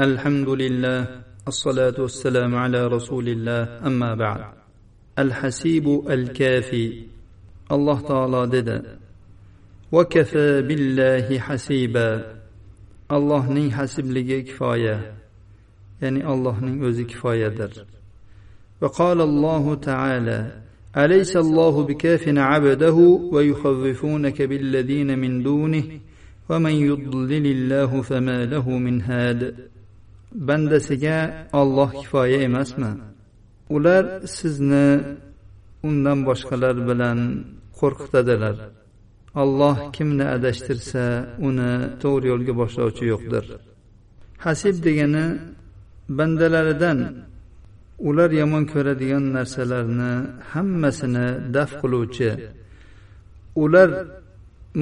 الحمد لله الصلاة والسلام على رسول الله أما بعد. الحسيب الكافي الله تعالى دد. وكفى بالله حسيبا. الله ني حسب لك كفاية. يعني الله ني أزي كفاية در وقال الله تعالى أليس الله بكاف عبده ويخوفونك بالذين من دونه؟ ومن يضلل الله فما له من هاد. Bandasiga olloh kifoya emasmi? Ular sizni undan boshqalar bilan qo'rqitadilar. Alloh kimni adashtirsa uni to'g'ri yo'lga boshlovchi yo'qdir. Hasib degani bandalaridan ular yomon ko'radigan narsalarni hammasini daf qiluvchi ular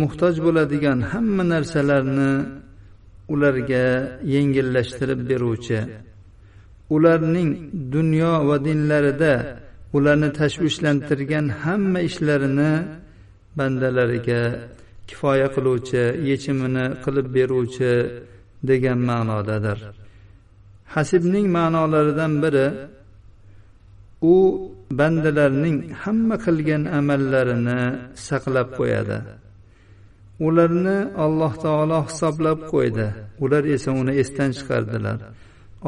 muhtoj bo'ladigan hamma narsalarni ularga yengillashtirib beruvchi. Ularning dunyo va dinlarida ularni tashvishlantirgan hamma ishlarini bandalariga kifoya qiluvchi yechimini qilib beruvchi degan ma'nodadir. Hasibning ma'nolaridan biri u bandalarning hamma qilgan amallarini saqlab qo'yadi. Ularni alloh taolo hisoblab qo'ydi. Ular esa uni esdan chiqardilar.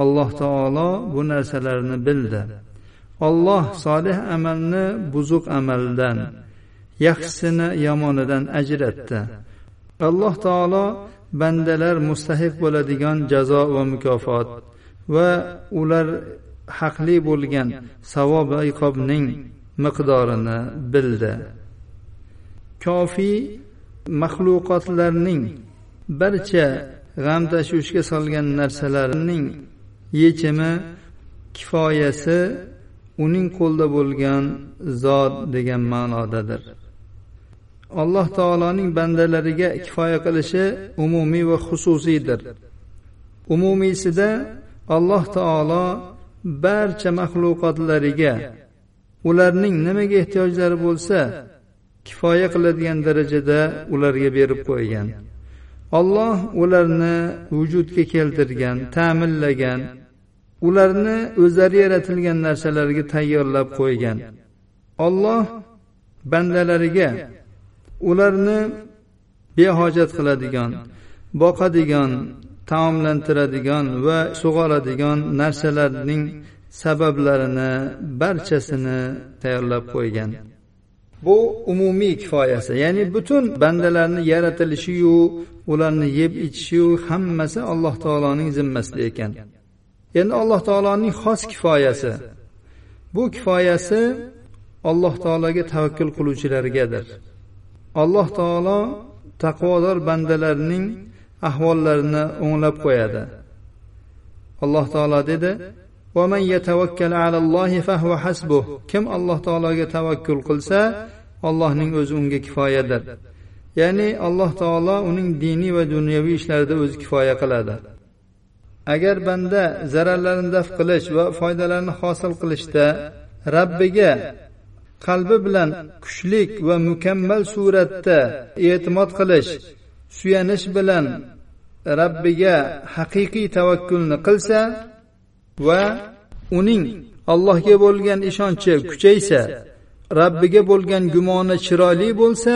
Alloh taolo bu narsalarni bildi. Olloh solih amalni buzuq amaldan yaxshisini yomonidan ajratdi. Alloh taolo bandalar mustahiq bo'ladigan jazo va mukofot va ular haqli bo'lgan savob va iqobning miqdorini bildi. Kofiy maxluqotlarning barcha g'am tashvishga solgan narsalarning yechimi kifoyasi uning qo'lida bo'lgan zot degan ma'nodadir. Alloh taoloning bandalariga kifoya qilishi umumiy va xususiydir. Umumiysida alloh taolo barcha maxluqotlariga ularning nimaga ehtiyojlari bo'lsa kifoya qiladigan darajada ularga berib qo'ygan. Olloh ularni vujudga keltirgan ta'minlagan ularni o'zlari yaratilgan narsalarga tayyorlab qo'ygan. Olloh bandalariga ularni behojat qiladigan boqadigan taomlantiradigan va sug'oradigan narsalarning sabablarini barchasini tayyorlab qo'ygan. Bu umumiy kifoyasi. Ya'ni butun bandalarni yaratilishiyu ularni yeb ichishiyu hammasi alloh taoloning zimmasida ekan. Endi alloh taoloning xos kifoyasi. Bu kifoyasi alloh taologa tavakkul qiluvchilargadir alloh taolo taqvodor bandalarning ahvollarini o'nglab qo'yadi. Alloh taolo dedi kim alloh taologa tavakkul qilsa allohning o'zi unga kifoyadir. Ya'ni alloh taolo uning diniy va dunyoviy ishlarida o'zi kifoya qiladi. Agar banda zararlarini daf qilish va foydalarni hosil qilishda rabbiga qalbi bilan kuchlik va mukammal suratda e'timod qilish suyanish bilan rabbiga haqiqiy tavakkulni qilsa va uning allohga bo'lgan ishonchi kuchaysa rabbiga bo'lgan gumoni chiroyli bo'lsa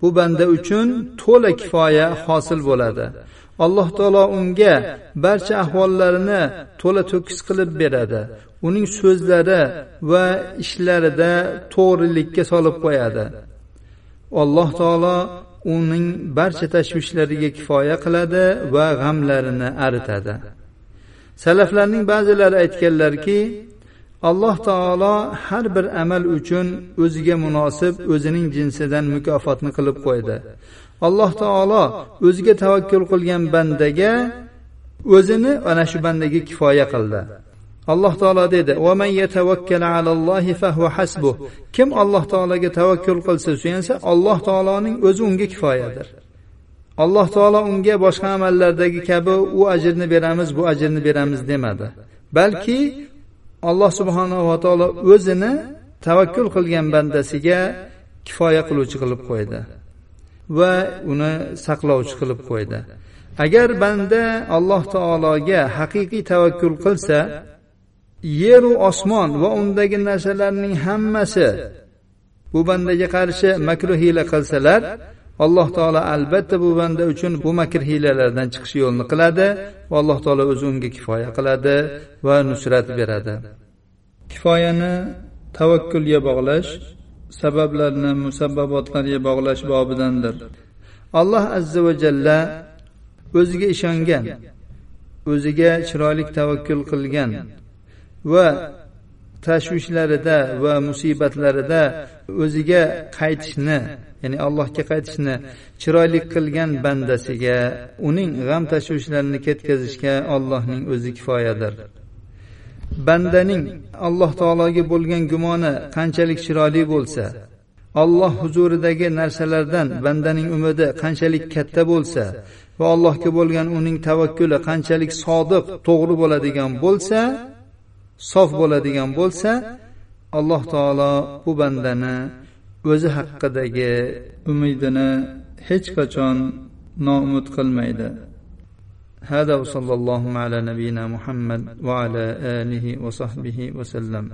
bu banda uchun to'la kifoya hosil bo'ladi. Alloh taolo unga barcha ahvollarini to'la to'kis qilib beradi. Uning so'zlari va ishlarida to'g'rilikka solib qo'yadi. Alloh taolo uning barcha tashvishlariga kifoya qiladi va g'amlarini aritadi. Salaflarning ba'zilari aytganlarki alloh taolo har bir amal uchun o'ziga munosib o'zining jinsidan mukofotni qilib qo'ydi. Alloh taolo o'ziga tavakkul qilgan bandaga o'zini ana shu bandaga kifoya qildi. Alloh taolo dedi kim alloh taologa tavakkul qilsa suyansa alloh taoloning o'zi unga kifoyadir. Alloh taolo unga boshqa amallardagi kabi u ajrni beramiz bu ajrni beramiz demadi. Balki alloh subhanava taolo o'zini tavakkul qilgan bandasiga kifoya qiluvchi qilib qo'ydi va uni saqlovchi qilib qo'ydi. Agar banda alloh taologa haqiqiy tavakkul qilsa yeru osmon va undagi narsalarning hammasi bu bandaga qarshi makruh hiyla qilsalar alloh taolo albatta bu banda uchun bu makr hiylalardan chiqish yo'lini qiladi va alloh taolo o'zi unga kifoya qiladi va nusrat beradi. Kifoyani tavakkulga bog'lash sabablarni musabbabotlarga bog'lash bobidandir. Alloh azza va jalla o'ziga ishongan o'ziga chiroyli tavakkul qilgan va tashvishlarida va musibatlarida o'ziga qaytishni ya'ni allohga qaytishni chiroyli qilgan bandasiga uning g'am tashvishlarini ketkazishga ollohning o'zi kifoyadir. Bandaning alloh taologa bo'lgan gumoni qanchalik chiroyli bo'lsa alloh huzuridagi narsalardan bandaning umidi qanchalik katta bo'lsa va allohga bo'lgan uning tavakkuli qanchalik sodiq to'g'ri bo'ladigan bo'lsa sof bo'ladigan bo'lsa alloh taolo bu bandani o'zi haqidagi umidini hech qachon noumid qilmaydi هذا وصلى الله على نبينا محمد وعلى اله وصحبه وسلم